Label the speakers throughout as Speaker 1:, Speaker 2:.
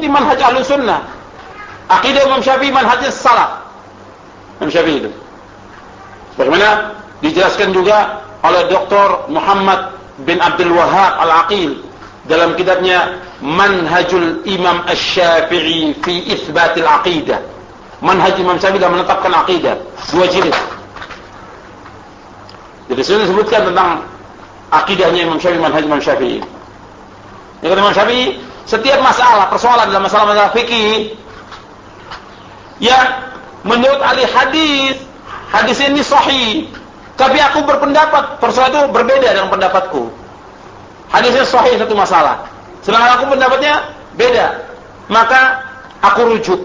Speaker 1: di manhaj ahlu sunnah. Akidah Imam Syafi'i manhaj salaf. Imam Syafi'i itu. Bagaimana dijelaskan juga oleh Dr. Muhammad bin Abdul Wahab Al-Aqil dalam kitabnya Manhajul Imam Asy-Syafi'i fi Itsbatil Aqidah. Manhaj Imam Syafi'i dalam menetapkan akidah. Dua jilid. Jadi sudah disebutkan tentang akidahnya Imam Syafi'i, manhaj Imam Syafi'i. Ya Imam Syafi'i, setiap masalah, persoalan dalam masalah-masalah fikih yang menurut ahli hadis, hadis ini sahih, tapi aku berpendapat persoalan itu berbeda dengan pendapatku. Hadisnya sahih satu masalah. Sedangkan aku pendapatnya beda. Maka aku rujuk.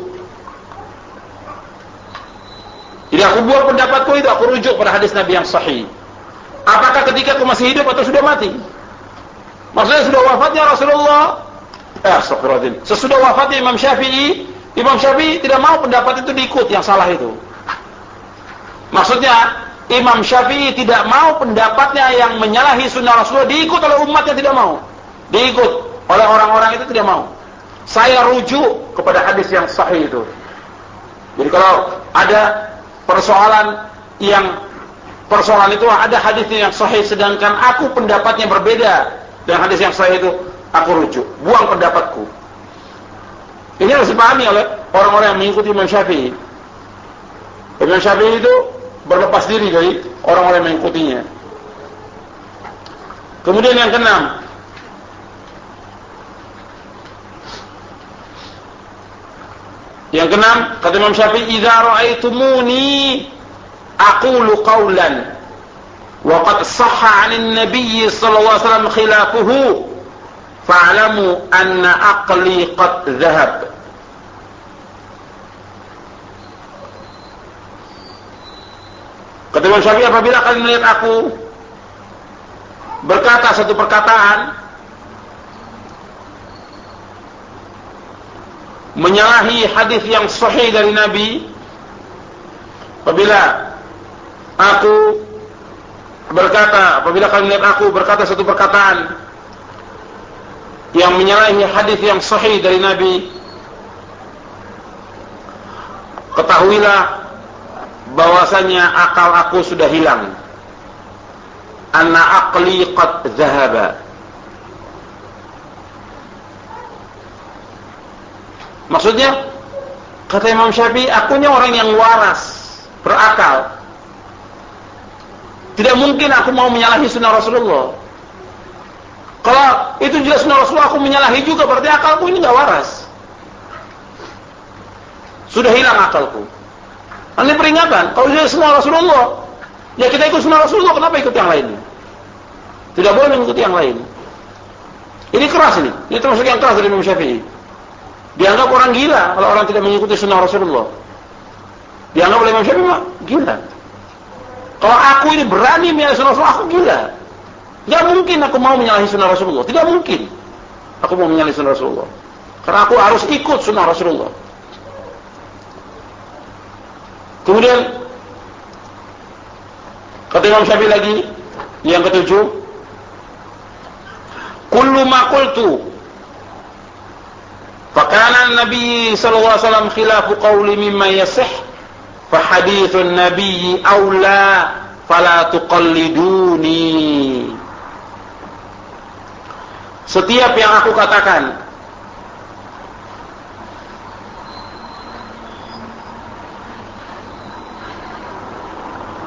Speaker 1: Jadi aku buat pendapatku itu aku rujuk pada hadis Nabi yang sahih. Apakah ketika aku masih hidup atau sudah mati? Maksudnya sudah wafatnya Rasulullah. Eh, astagfirullahaladzim. Sesudah wafatnya Imam Syafi'i, Imam Syafi'i tidak mau pendapat itu diikut yang salah itu. Maksudnya Imam Syafi'i tidak mau pendapatnya yang menyalahi sunnah Rasulullah diikut oleh umat yang tidak mau. Diikut oleh orang-orang itu tidak mau. Saya rujuk kepada hadis yang sahih itu. Jadi kalau ada persoalan yang persoalan itu ada hadis yang sahih sedangkan aku pendapatnya berbeda dengan hadis yang sahih itu aku rujuk buang pendapatku. Ini harus dipahami oleh orang-orang yang mengikuti Imam Syafi'i. Imam Syafi'i itu berlepas diri dari orang-orang yang mengikutinya. Kemudian yang keenam. Yang keenam kata Imam Syafi'i idza ra'aitumuni aqulu qawlan wa qad sahha 'anil nabiy sallallahu alaihi wasallam khilafuhu fa'lamu anna aqli qad dhahab Kata Imam Syafi'i apabila kalian melihat aku berkata satu perkataan menyalahi hadis yang sahih dari Nabi apabila aku berkata apabila kalian melihat aku berkata satu perkataan yang menyalahi hadis yang sahih dari Nabi. Ketahuilah bahwasanya akal aku sudah hilang. Anna aqli qad zahaba. Maksudnya kata Imam Syafi'i akunya orang yang waras berakal. Tidak mungkin aku mau menyalahi sunnah Rasulullah. Kalau itu jelas sunnah Rasulullah, aku menyalahi juga, berarti akalku ini nggak waras. Sudah hilang akalku. Ini peringatan, kalau jelas sunnah Rasulullah, ya kita ikut sunnah Rasulullah, kenapa ikut yang lain? Tidak boleh mengikuti yang lain. Ini keras ini, ini termasuk yang keras dari Imam Syafi'i. Dianggap orang gila kalau orang tidak mengikuti sunnah Rasulullah. Dianggap oleh Imam Syafi'i gila. Kalau aku ini berani menyalahi sunnah Rasulullah, aku gila. Gak mungkin aku mau menyalahi sunnah Rasulullah. Tidak mungkin. Aku mau menyalahi sunnah Rasulullah. Karena aku harus ikut sunnah Rasulullah. Kemudian kata Imam Syafi'i lagi yang ketujuh, kullu ma qultu fakana Nabi sallallahu alaihi wasallam khilafu qawli mimma yasih fahadithun nabiyyi aula fala tuqalliduni setiap yang aku katakan.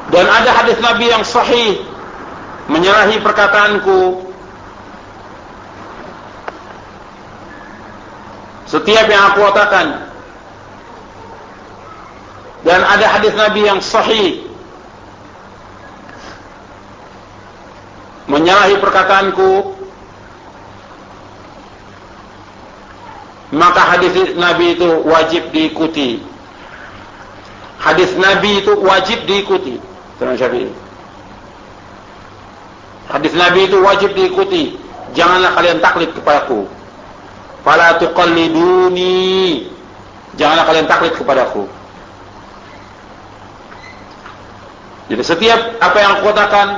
Speaker 1: Dan ada hadis Nabi yang sahih menyalahi perkataanku. Setiap yang aku katakan. Dan ada hadis Nabi yang sahih menyalahi perkataanku maka hadis Nabi itu wajib diikuti. Hadis Nabi itu wajib diikuti. Tuan Syafi'i. Hadis Nabi itu wajib diikuti. Janganlah kalian taklid kepadaku fala tuqalliduni. Janganlah kalian taklid kepadaku Jadi setiap apa yang aku katakan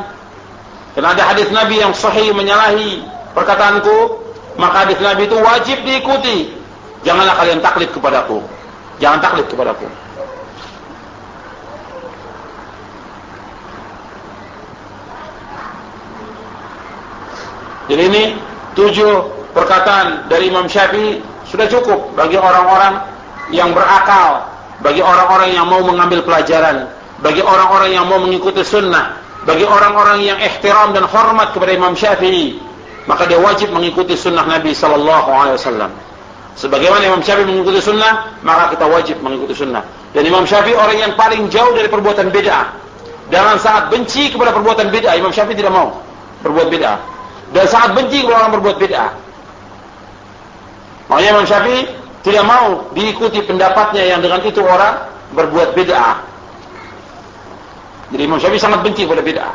Speaker 1: dan ada hadis Nabi yang sahih menyalahi perkataanku, maka hadis Nabi itu wajib diikuti. Janganlah kalian taklid kepadaku. Jangan taklid kepadaku. Jadi ini tujuh perkataan dari Imam Syafi'i sudah cukup bagi orang-orang yang berakal, bagi orang-orang yang mau mengambil pelajaran, bagi orang-orang yang mau mengikuti sunnah, bagi orang-orang yang ihtiram dan hormat kepada Imam Syafi'i, maka dia wajib mengikuti sunnah Nabi sallallahu alaihi wasallam. Sebagaimana Imam Syafi'i mengikuti sunnah, maka kita wajib mengikuti sunnah. Dan Imam Syafi'i orang yang paling jauh dari perbuatan bid'ah. Dalam saat benci kepada perbuatan bid'ah, Imam Syafi'i tidak mau berbuat bid'ah dan sangat benci kalau orang berbuat bid'ah. Makanya Imam Syafi'i tidak mau diikuti pendapatnya yang dengan itu orang berbuat bid'ah. Jadi Imam Syafi'i sangat benci kepada bid'ah.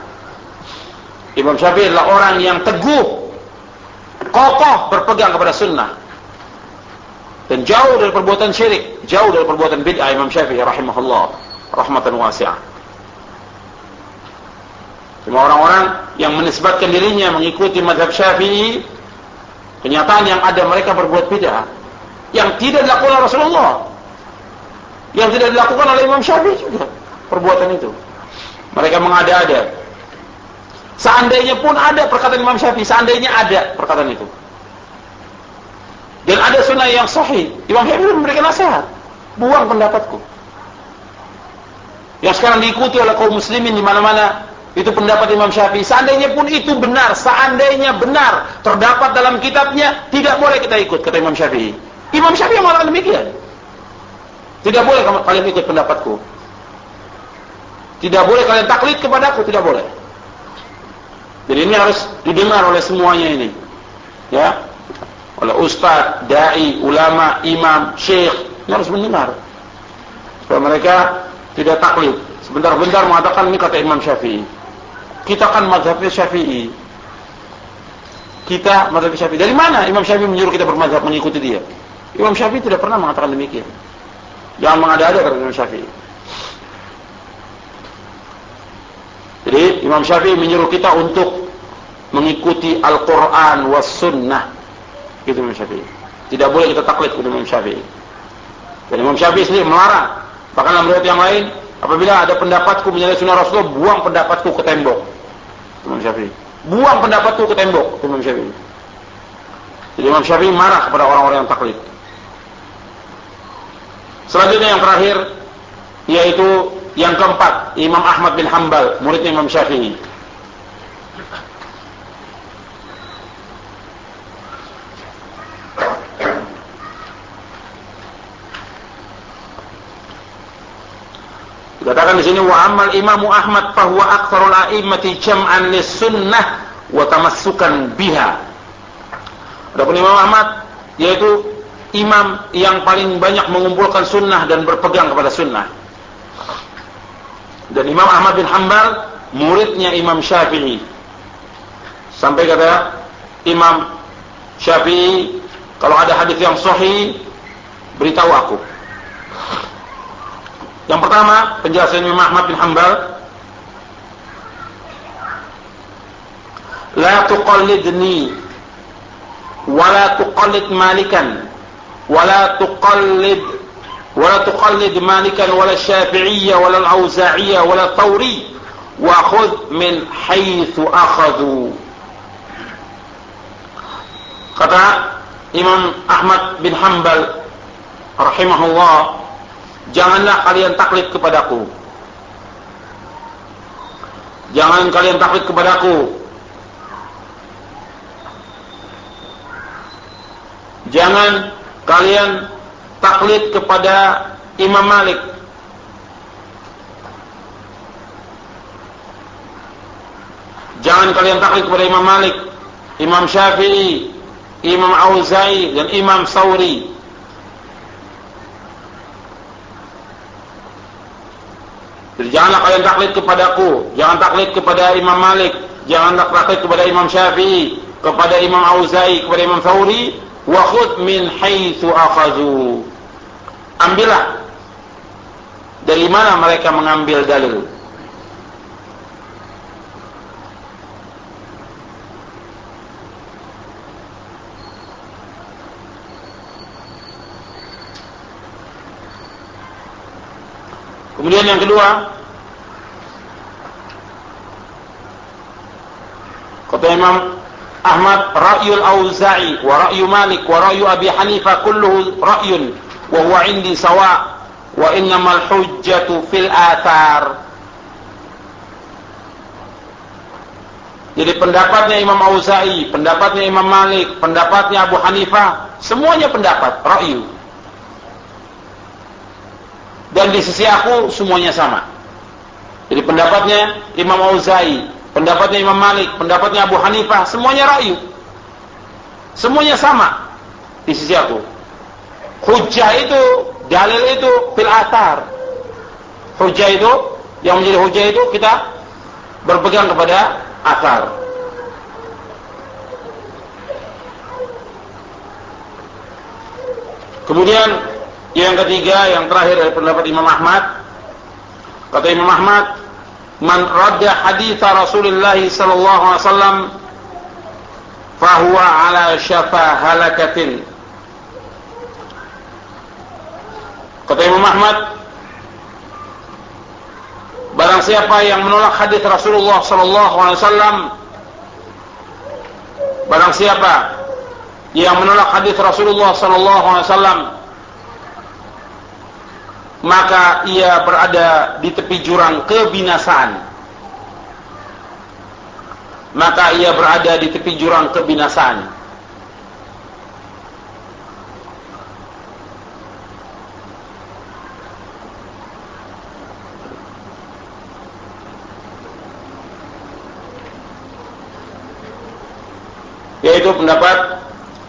Speaker 1: Imam Syafi'i adalah orang yang teguh, kokoh berpegang kepada sunnah. Dan jauh dari perbuatan syirik, jauh dari perbuatan bid'ah Imam Syafi'i rahimahullah, rahmatan wasi'ah. Cuma orang-orang yang menisbatkan dirinya mengikuti mazhab Syafi'i, kenyataan yang ada mereka berbuat bid'ah yang tidak dilakukan oleh Rasulullah. Yang tidak dilakukan oleh Imam Syafi'i juga perbuatan itu. Mereka mengada-ada. Seandainya pun ada perkataan Imam Syafi'i, seandainya ada perkataan itu. Dan ada sunnah yang sahih, Imam Syafi'i memberikan nasihat. Buang pendapatku. Yang sekarang diikuti oleh kaum muslimin di mana-mana itu pendapat Imam Syafi'i. Seandainya pun itu benar, seandainya benar terdapat dalam kitabnya, tidak boleh kita ikut kata Imam Syafi'i. Imam Syafi'i mengatakan demikian. Tidak boleh kalian ikut pendapatku. Tidak boleh kalian taklid kepadaku, tidak boleh. Jadi ini harus didengar oleh semuanya ini. Ya. Oleh ustaz, dai, ulama, imam, syekh, ini harus mendengar. Supaya mereka tidak taklid. Sebentar-bentar mengatakan ini kata Imam Syafi'i. Kita kan mazhabnya Syafi'i. Kita mazhab Syafi'i. Dari mana Imam Syafi'i menyuruh kita bermazhab mengikuti dia? Imam Syafi'i tidak pernah mengatakan demikian. Jangan mengada-ada kata Imam Syafi'i. Jadi Imam Syafi'i menyuruh kita untuk mengikuti Al-Quran was sunnah. Gitu Imam Syafi'i. Tidak boleh kita taklid kepada Imam Syafi'i. Dan Imam Syafi'i sendiri melarang. Bahkan dalam riwayat yang lain, apabila ada pendapatku menyalahi sunnah Rasulullah, buang pendapatku ke tembok. Imam Syafi'i. Buang pendapat itu ke tembok, Imam Syafi'i. Jadi Imam Syafi'i marah kepada orang-orang yang taklid. Selanjutnya yang terakhir yaitu yang keempat, Imam Ahmad bin Hambal, muridnya Imam Syafi'i. Dikatakan di sini wa amal Imam Ahmad fahuwa aktsarul a'immati jam'an lis-sunnah wa tamassukan biha. Adapun Imam Ahmad yaitu imam yang paling banyak mengumpulkan sunnah dan berpegang kepada sunnah. Dan Imam Ahmad bin Hanbal muridnya Imam Syafi'i. Sampai kata Imam Syafi'i, kalau ada hadis yang sahih, beritahu aku. Yang pertama, penjelasan Imam Ahmad bin Hanbal La tuqallidni wala tuqallid malikan wala tuqallid wala tuqallid malikan wala syafi'iyya wala al-auza'iyya wala tawri wa khudh min haythu akhadhu kata Imam Ahmad bin Hanbal rahimahullah Janganlah kalian taklid kepadaku. Jangan kalian taklid kepadaku. Jangan kalian taklid kepada Imam Malik. Jangan kalian taklid kepada Imam Malik, Imam Syafi'i, Imam Auza'i dan Imam Sauri. Jadi janganlah kalian taklid kepadaku, jangan taklid kepada Imam Malik, jangan taklid kepada Imam Syafi'i, kepada Imam Auza'i, kepada Imam Thawri, wa khudh min haitsu akhadhu. Ambillah dari mana mereka mengambil dalil. Kemudian yang kedua, kata Imam Ahmad ra'yul Auza'i wa ra'yu Malik wa ra'yu Abi Hanifah kulluhu ra'yun wa huwa indi sawa wa innamal hujjatu fil athar Jadi pendapatnya Imam Auza'i, pendapatnya Imam Malik, pendapatnya Abu Hanifah, semuanya pendapat, ra'yu. Dan di sisi aku semuanya sama. Jadi pendapatnya Imam Auza'i, pendapatnya Imam Malik, pendapatnya Abu Hanifah, semuanya ra'yu. Semuanya sama di sisi aku. Hujjah itu, dalil itu fil atar. Itu, yang menjadi hujjah itu kita berpegang kepada asar. Kemudian yang ketiga, yang terakhir dari pendapat Imam Ahmad, kata Imam Ahmad, man radda hadith Rasulullah sallallahu alaihi wasallam fahuwa ala syafa halakatin. Kata Imam Ahmad, Barang siapa yang menolak hadis Rasulullah sallallahu alaihi wasallam Barang siapa yang menolak hadis Rasulullah sallallahu alaihi wasallam maka ia berada di tepi jurang kebinasaan. Maka ia berada di tepi jurang kebinasaan. yaitu pendapat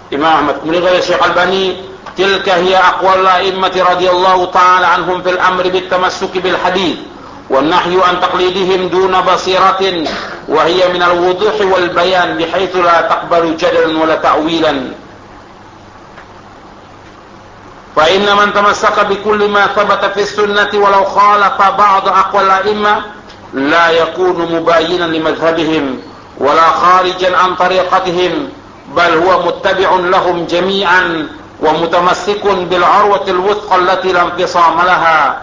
Speaker 1: Imam Ahmad. Kemudian kata Syekh Albani, تلك هي أقوال الأئمة رضي الله تعالى عنهم في الأمر بالتمسك بالحديث والنحي عن تقليدهم دون بصيرة وهي من الوضوح والبيان بحيث لا تقبل جدلا ولا تأويلا. فإن من تمسك بكل ما ثبت في السنة ولو خالف بعض أقوى الأئمة لا يكون مباينا لمذهبهم ولا خارجا عن طريقتهم بل هو متبع لهم جميعا ومتمسك بالعروة الوثقى التي لا انفصام لها.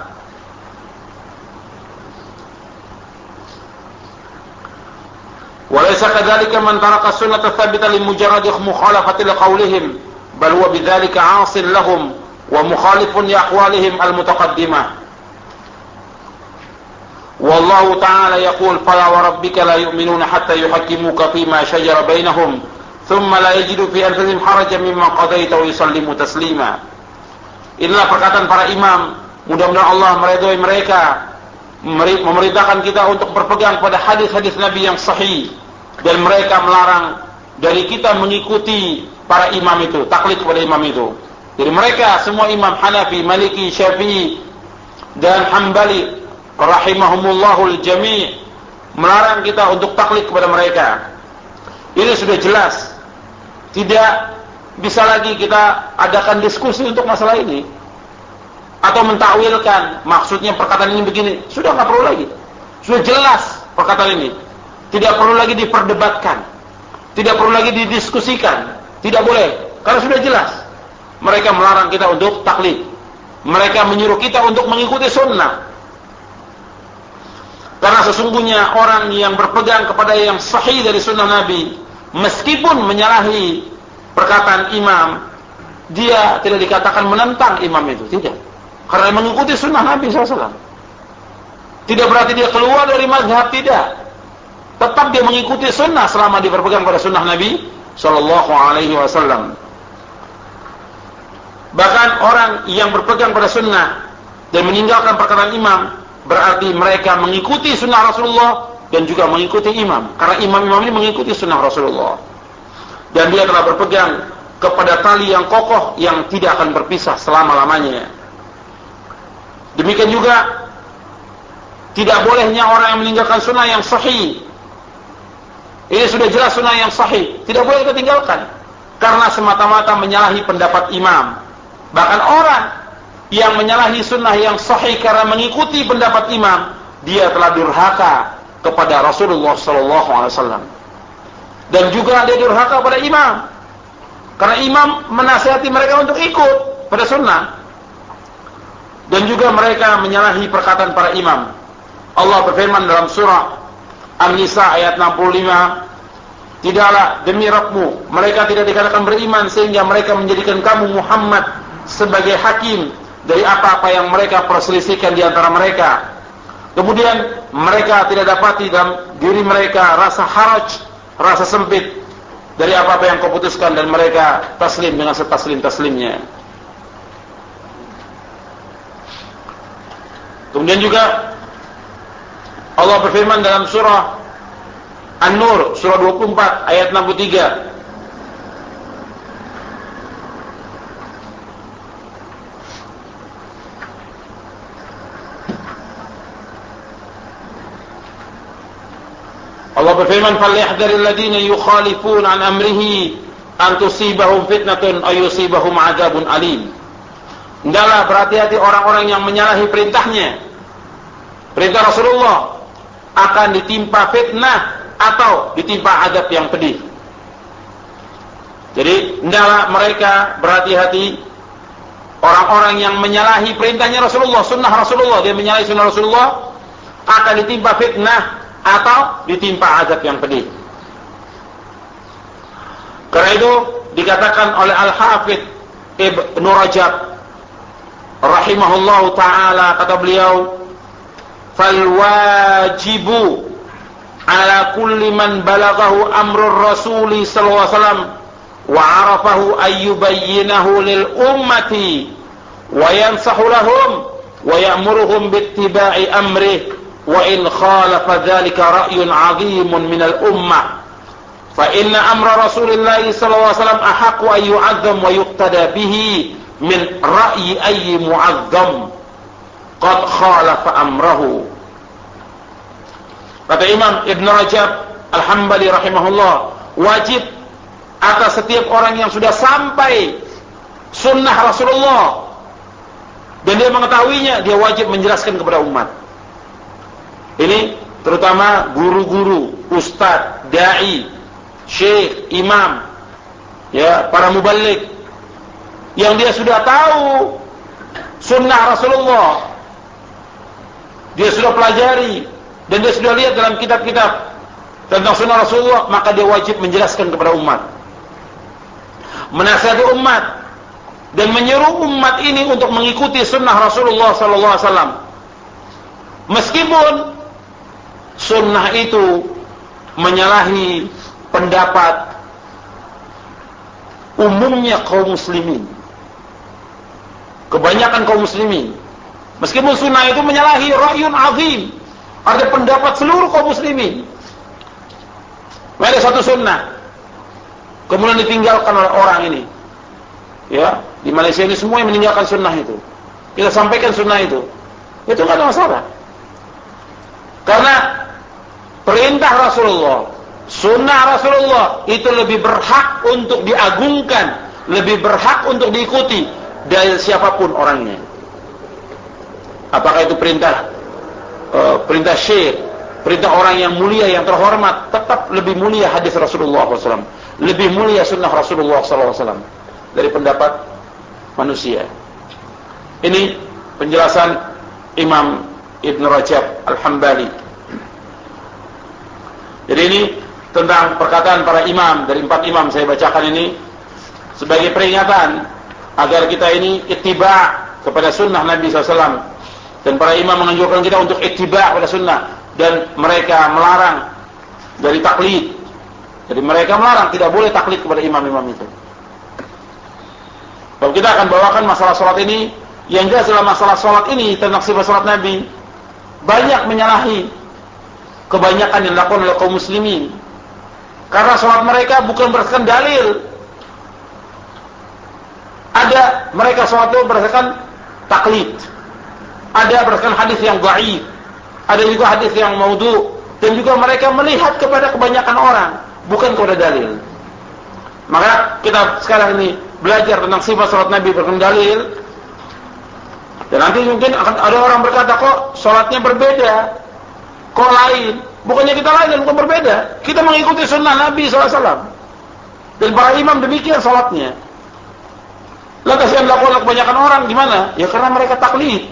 Speaker 1: وليس كذلك من ترك السنة الثابتة لمجرد مخالفة لقولهم بل هو بذلك عاص لهم ومخالف لأقوالهم المتقدمة. والله تعالى يقول فلا وربك لا يؤمنون حتى يحكموك فيما شجر بينهم Tumma la yajidu fi anfusihim haraja mimma qadaita wa yusallimu taslima. Inilah perkataan para imam. Mudah-mudahan Allah meridhai mereka memerintahkan kita untuk berpegang pada hadis-hadis Nabi yang sahih dan mereka melarang dari kita mengikuti para imam itu, taklid kepada imam itu. Jadi mereka semua imam Hanafi, Maliki, Syafi'i dan Hambali rahimahumullahul jami' melarang kita untuk taklid kepada mereka. Ini sudah jelas Tidak bisa lagi kita adakan diskusi untuk masalah ini. Atau mentakwilkan maksudnya perkataan ini begini. Sudah nggak perlu lagi. Sudah jelas perkataan ini. Tidak perlu lagi diperdebatkan. Tidak perlu lagi didiskusikan. Tidak boleh. Karena sudah jelas. Mereka melarang kita untuk taklid. Mereka menyuruh kita untuk mengikuti sunnah. Karena sesungguhnya orang yang berpegang kepada yang sahih dari sunnah Nabi, meskipun menyalahi perkataan imam, dia tidak dikatakan menentang imam itu, tidak. Karena mengikuti sunnah Nabi SAW. Tidak berarti dia keluar dari mazhab, tidak. Tetap dia mengikuti sunnah selama dia berpegang pada sunnah Nabi Sallallahu Alaihi Wasallam. Bahkan orang yang berpegang pada sunnah dan meninggalkan perkataan imam, berarti mereka mengikuti sunnah Rasulullah dan juga mengikuti imam. Karena imam-imam ini mengikuti sunnah Rasulullah. Dan dia telah berpegang kepada tali yang kokoh yang tidak akan berpisah selama-lamanya. Demikian juga tidak bolehnya orang yang meninggalkan sunnah yang sahih. Ini sudah jelas sunnah yang sahih. Tidak boleh kita tinggalkan. Karena semata-mata menyalahi pendapat imam. Bahkan orang yang menyalahi sunnah yang sahih karena mengikuti pendapat imam, dia telah durhaka kepada Rasulullah sallallahu alaihi wasallam. Dan juga dia durhaka pada imam. Karena imam menasihati mereka untuk ikut pada sunnah. dan juga mereka menyalahi perkataan para imam. Allah berfirman dalam surah An-Nisa ayat 65, Tidaklah demi Rabbmu, mereka tidak dikatakan beriman sehingga mereka menjadikan kamu Muhammad sebagai hakim dari apa-apa yang mereka perselisihkan di antara mereka. Kemudian mereka tidak dapati dalam diri mereka rasa haraj, rasa sempit dari apa-apa yang kau putuskan dan mereka taslim dengan setaslim-taslimnya. Kemudian juga Allah berfirman dalam surah An-Nur surah 24 ayat 63 Allah berfirman falyahdharil ladina yukhalifun an amrihi an tusibahum fitnatun aw yusibahum adzabun alim Hendaklah berhati-hati orang-orang yang menyalahi perintahnya. Perintah Rasulullah akan ditimpa fitnah atau ditimpa adab yang pedih. Jadi, hendaklah mereka berhati-hati orang-orang yang menyalahi perintahnya Rasulullah, sunnah Rasulullah, dia menyalahi sunnah Rasulullah akan ditimpa fitnah atau ditimpa adab yang pedih. Karena itu dikatakan oleh Al-Hafidh Ibnu Rajab rahimahullahu taala kata beliau fal wajibu ala kulli man balaghahu amrul rasuli sallallahu alaihi wasallam wa arafahu ayyubayyinahu lil ummati wa yansahu lahum wa ya'muruhum bittiba'i amrih wa in khalafa dhalika ra'yun 'azimun min al ummah fa inna amra rasulillahi sallallahu alaihi wasallam ahaqqu an yu'azzam wa yuqtada bihi min ra'yi ayyi mu'azzam. Qad kata Imam Ibn Rajab Al-Hambali rahimahullah wajib atas setiap orang yang sudah sampai sunnah Rasulullah. Dan dia mengetahuinya dia wajib menjelaskan kepada umat ini terutama guru-guru ustadz, dai syekh, imam ya para mubalik yang dia sudah tahu sunnah Rasulullah. Dia sudah pelajari dan dia sudah lihat dalam kitab-kitab tentang sunnah Rasulullah maka dia wajib menjelaskan kepada umat. Menasihati umat dan menyeru umat ini untuk mengikuti sunnah Rasulullah sallallahu alaihi wasallam. Meskipun sunnah itu menyalahi pendapat umumnya kaum muslimin kebanyakan kaum muslimin. Meskipun sunnah itu menyalahi ra'yun azim, ada pendapat seluruh kaum muslimin. Ada satu sunnah, kemudian ditinggalkan oleh orang ini. Ya, di Malaysia ini semua yang meninggalkan sunnah itu. Kita sampaikan sunnah itu. Itu nggak ada masalah. Karena perintah Rasulullah, sunnah Rasulullah itu lebih berhak untuk diagungkan, lebih berhak untuk diikuti dari siapa pun orangnya. Apakah itu perintah uh, perintah syekh, perintah orang yang mulia yang terhormat, tetap lebih mulia hadis Rasulullah SAW, lebih mulia sunnah Rasulullah SAW dari pendapat manusia. Ini penjelasan Imam Ibn Rajab Al-Hambali. Jadi ini tentang perkataan para imam. Dari empat imam saya bacakan ini sebagai peringatan agar kita ini ittiba kepada sunnah Nabi SAW dan para imam menganjurkan kita untuk ittiba kepada sunnah. Dan mereka melarang dari taklid. Jadi mereka melarang tidak boleh taklid kepada imam-imam itu. Kalau kita akan bawakan masalah sholat ini yang jelas dalam masalah sholat ini tentang sifat sholat Nabi banyak menyalahi kebanyakan yang dilakukan oleh kaum muslimin karena sholat mereka bukan berdasarkan dalil ada mereka sholat itu berdasarkan taklid. Ada berdasarkan hadis yang dhaif. Ada juga hadis yang maudhu dan juga mereka melihat kepada kebanyakan orang, bukan kepada dalil. Maka kita sekarang ini belajar tentang sifat salat Nabi berdasarkan dalil. Dan nanti mungkin akan ada orang berkata kok salatnya berbeda. Kok lain? Bukannya kita lain dan bukan berbeda. Kita mengikuti sunnah Nabi SAW. Dan para imam demikian salatnya. Lantas yang dilakukan kebanyakan orang gimana? Ya karena mereka taklid.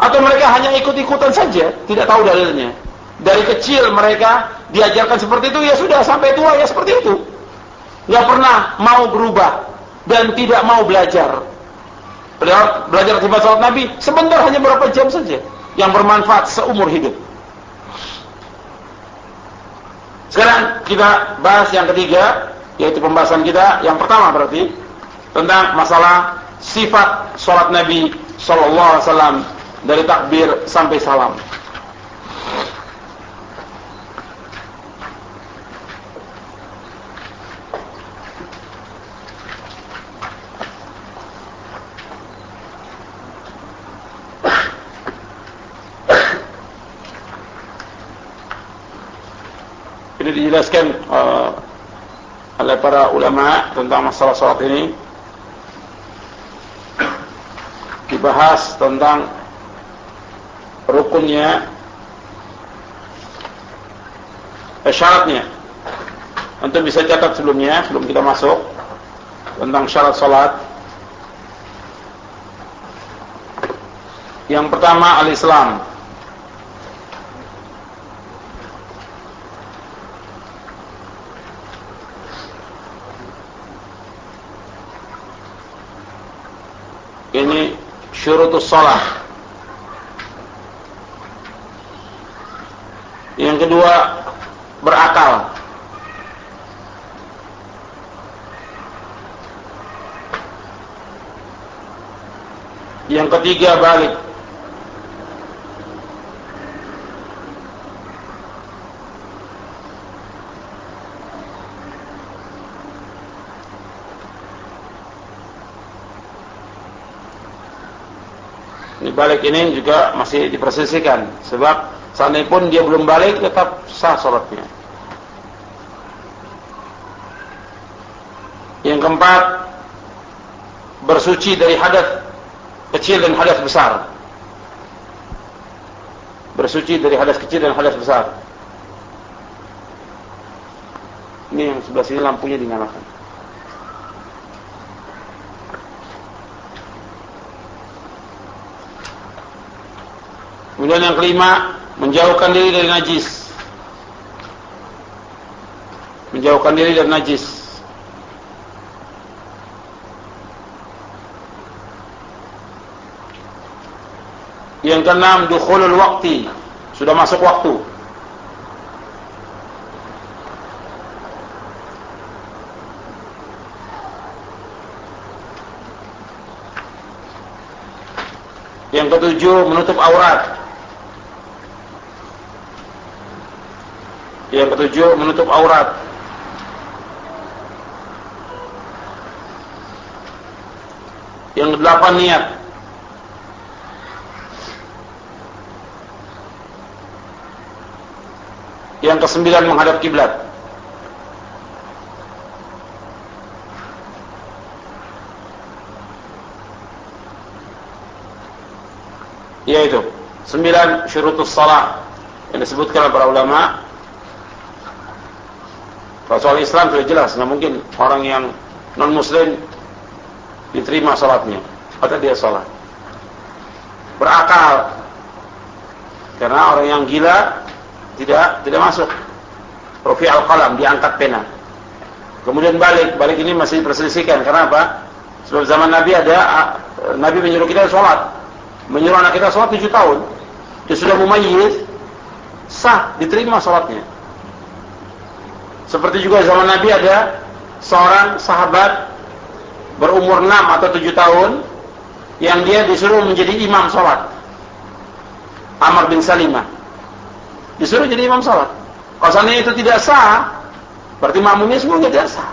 Speaker 1: Atau mereka hanya ikut-ikutan saja, tidak tahu dalilnya. Dari kecil mereka diajarkan seperti itu, ya sudah sampai tua ya seperti itu. Gak pernah mau berubah dan tidak mau belajar. Belajar sifat salat Nabi sebentar hanya beberapa jam saja yang bermanfaat seumur hidup. Sekarang kita bahas yang ketiga yaitu pembahasan kita yang pertama berarti tentang masalah sifat salat Nabi sallallahu alaihi wasallam dari takbir sampai salam. Dijelaskan uh, oleh para ulama tentang masalah salat ini. Dibahas tentang rukunnya eh, syaratnya. Antum bisa catat sebelumnya sebelum kita masuk tentang syarat salat yang pertama al-Islam syurutus salah. Yang kedua, berakal. Yang ketiga, balik. Balik ini juga masih dipersisikan sebab seandainya pun dia belum balik tetap sah sholatnya yang keempat bersuci dari hadas kecil dan hadas besar. Bersuci dari hadas kecil dan hadas besar. Ini yang sebelah sini lampunya dinyalakan Kemudian yang kelima, menjauhkan diri dari najis. Menjauhkan diri dari najis. Yang keenam, dukhulul waktu. Sudah masuk waktu. Yang ketujuh, menutup aurat. Yang ketujuh menutup aurat. Yang kedelapan niat. Yang kesembilan menghadap kiblat. Yaitu sembilan syurutus salat yang disebutkan para ulama kalau soal Islam sudah jelas, nggak mungkin orang yang non Muslim diterima sholatnya atau dia sholat. Berakal, karena orang yang gila tidak tidak masuk. Rofi al qalam diangkat pena. Kemudian balik, balik ini masih diperselisihkan. Karena apa? Sebab zaman Nabi ada Nabi menyuruh kita sholat, menyuruh anak kita sholat tujuh tahun. Dia sudah mumayyiz, sah diterima sholatnya. Seperti juga zaman Nabi ada seorang sahabat berumur 6 atau 7 tahun yang dia disuruh menjadi imam sholat. Amr bin Salimah. Disuruh jadi imam sholat. Kalau itu tidak sah, berarti makmumnya semua tidak sah.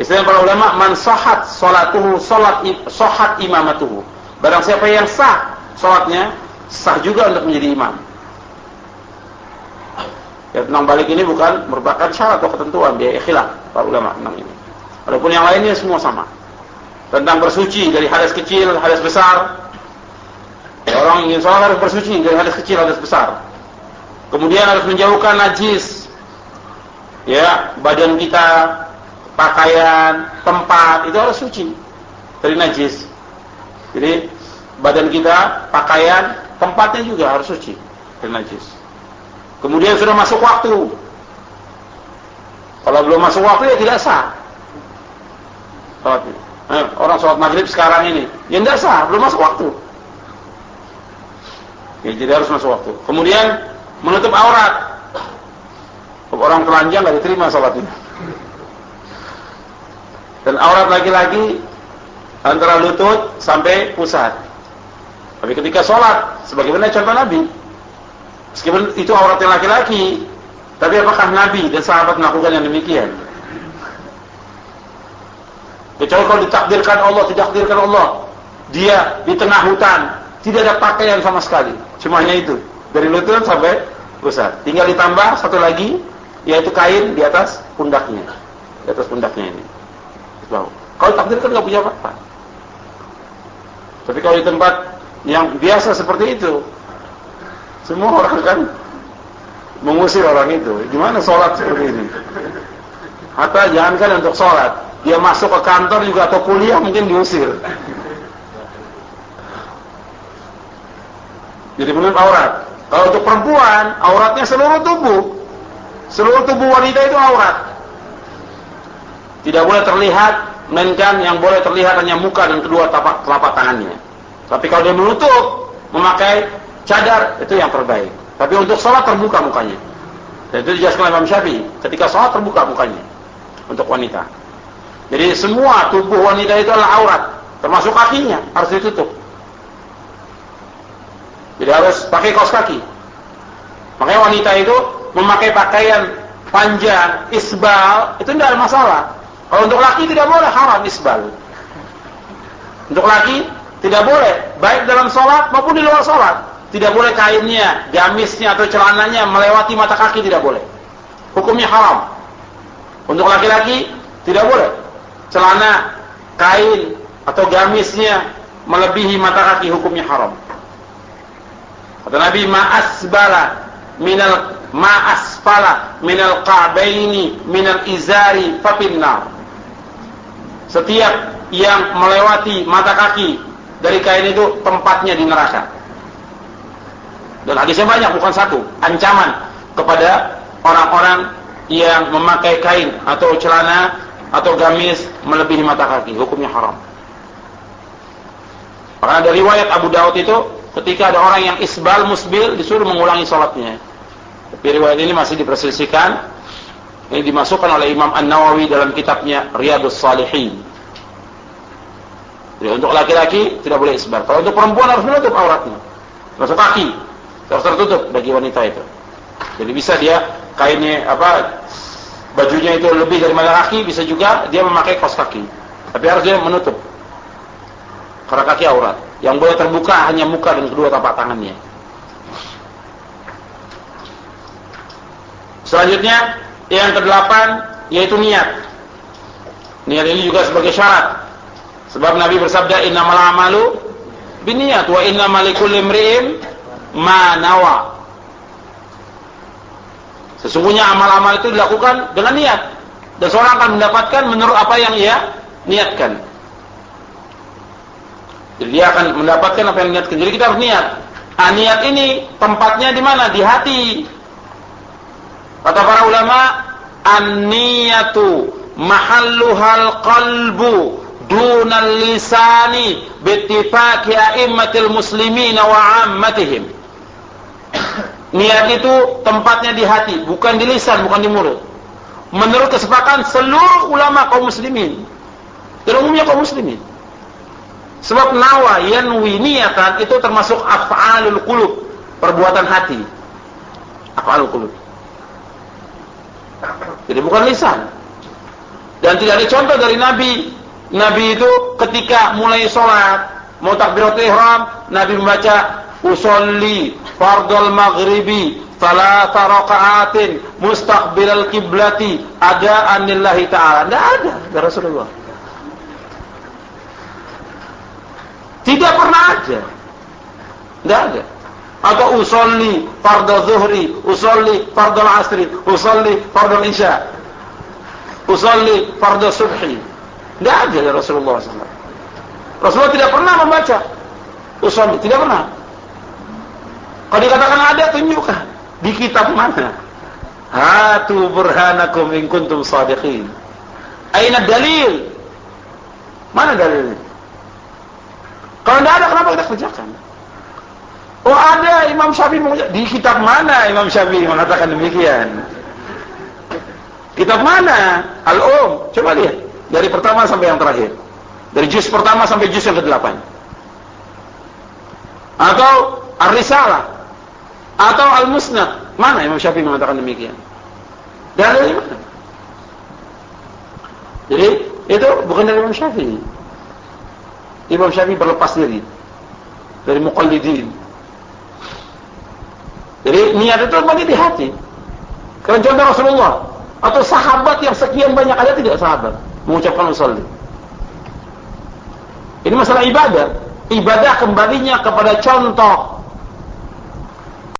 Speaker 1: Istilah para ulama, man sahat sholatuhu, sholat, sohat imamatuhu. Barang siapa yang sah sholatnya, sah juga untuk menjadi imam. Ya, tentang balik ini bukan merupakan syarat atau ketentuan, dia ikhlas para ulama tentang ini. Walaupun yang lainnya semua sama. Tentang bersuci dari hadas kecil, hadas besar. Orang ingin sholat harus bersuci dari hadas kecil, hadas besar. Kemudian harus menjauhkan najis. Ya, badan kita, pakaian, tempat itu harus suci dari najis. Jadi badan kita, pakaian, tempatnya juga harus suci dari najis. Kemudian sudah masuk waktu. Kalau belum masuk waktu ya tidak sah. Eh, orang sholat maghrib sekarang ini, ya tidak sah, belum masuk waktu. Ya, jadi harus masuk waktu. Kemudian menutup aurat. Orang telanjang nggak diterima sholatnya. Dan aurat laki-laki antara lutut sampai pusat. Tapi ketika sholat, sebagaimana contoh Nabi, meskipun itu auratnya laki-laki, tapi apakah Nabi dan sahabat melakukan yang demikian? Kecuali kalau ditakdirkan Allah, ditakdirkan Allah, dia di tengah hutan, tidak ada pakaian sama sekali. Cuma hanya itu, dari lutut sampai pusat. Tinggal ditambah satu lagi, yaitu kain di atas pundaknya. Di atas pundaknya ini. Kalau takdir kan nggak punya apa-apa. Tapi kalau di tempat yang biasa seperti itu, semua orang kan mengusir orang itu. Gimana sholat seperti ini? Hatta jangankan untuk sholat, dia masuk ke kantor juga atau kuliah mungkin diusir. Jadi menurut aurat. Kalau untuk perempuan, auratnya seluruh tubuh. Seluruh tubuh wanita itu aurat. Tidak boleh terlihat, melainkan yang boleh terlihat hanya muka dan kedua telapak, telapak tangannya. Tapi kalau dia menutup, memakai cadar, itu yang terbaik. Tapi untuk sholat terbuka mukanya. Dan itu dijelaskan Imam Syafi'i. Ketika sholat terbuka mukanya. Untuk wanita. Jadi semua tubuh wanita itu adalah aurat. Termasuk kakinya. Harus ditutup. Jadi harus pakai kaos kaki. Makanya wanita itu memakai pakaian panjang, isbal, itu tidak ada masalah. Kalau untuk laki tidak boleh haram isbal. Untuk laki tidak boleh, baik dalam sholat maupun di luar sholat. Tidak boleh kainnya, gamisnya atau celananya melewati mata kaki tidak boleh. Hukumnya haram. Untuk laki-laki tidak boleh. Celana, kain atau gamisnya melebihi mata kaki hukumnya haram. Kata Nabi ma'asbala minal ma'asfala minal qa'baini minal izari fapinnar setiap yang melewati mata kaki dari kain itu tempatnya di neraka. Dan hadisnya banyak, bukan satu. Ancaman kepada orang-orang yang memakai kain atau celana atau gamis melebihi mata kaki. Hukumnya haram. Karena dari riwayat Abu Daud itu, ketika ada orang yang isbal musbil, disuruh mengulangi sholatnya. Tapi riwayat ini masih diperselisihkan ini dimasukkan oleh Imam An-Nawawi dalam kitabnya Riyadus Salihin. Jadi untuk laki-laki tidak boleh isbar. Kalau untuk perempuan harus menutup auratnya. Termasuk kaki. Harus tertutup bagi wanita itu. Jadi bisa dia kainnya apa bajunya itu lebih dari mata kaki, bisa juga dia memakai kaos kaki. Tapi harus dia menutup. Karena kaki aurat. Yang boleh terbuka hanya muka dan kedua tapak tangannya. Selanjutnya yang kedelapan yaitu niat. Niat ini juga sebagai syarat. Sebab Nabi bersabda innamal amalu binniyat wa innamal likulli imri'in ma nawa. Sesungguhnya amal-amal itu dilakukan dengan niat dan seorang akan mendapatkan menurut apa yang ia niatkan. Jadi dia akan mendapatkan apa yang niatkan. Jadi kita harus niat. Nah, niat ini tempatnya di mana? Di hati. Kata para ulama, an-niyatu mahalluhal qalbu dunal lisani bittifaqi a'immatil muslimin wa 'ammatihim. Niat itu tempatnya di hati, bukan di lisan, bukan di mulut. Menurut kesepakatan seluruh ulama kaum muslimin. Dan umumnya kaum muslimin. Sebab nawa yanwi niatan itu termasuk af'alul qulub, perbuatan hati. Af'alul qulub. Jadi bukan lisan. Dan tidak ada contoh dari Nabi. Nabi itu ketika mulai sholat, mau takbiratul ihram, Nabi membaca usolli fardul maghribi salasa raka'atin mustaqbilal kiblati adaan lillahi ta'ala. Tidak ada dari Rasulullah. Tidak pernah ada. Tidak ada atau usolli fardhu zuhri, usolli fardhu asri, usolli fardhu isya. usalli fardhu subhi. Tidak ada dari Rasulullah SAW. Rasulullah tidak pernah membaca usalli, tidak pernah. Kalau dikatakan ada, tunjukkan. Di kitab mana? Hatu burhanakum in kuntum sadiqin. Aina dalil? Mana dalilnya? Kalau tidak ada, kenapa kita kerjakan? Oh ada Imam Syafi'i di kitab mana Imam Syafi'i mengatakan demikian? Kitab mana? Al-Um. Coba lihat dari pertama sampai yang terakhir. Dari juz pertama sampai juz yang ke-8. Atau Ar-Risalah. Atau Al-Musnad. Mana Imam Syafi'i mengatakan demikian? Dari mana? Jadi itu bukan dari Imam Syafi'i. Imam Syafi'i berlepas diri dari muqallidin jadi niat itu mandi di hati. Karena contoh Rasulullah atau sahabat yang sekian banyak ada tidak sahabat mengucapkan usolli. Ini masalah ibadah. Ibadah kembalinya kepada contoh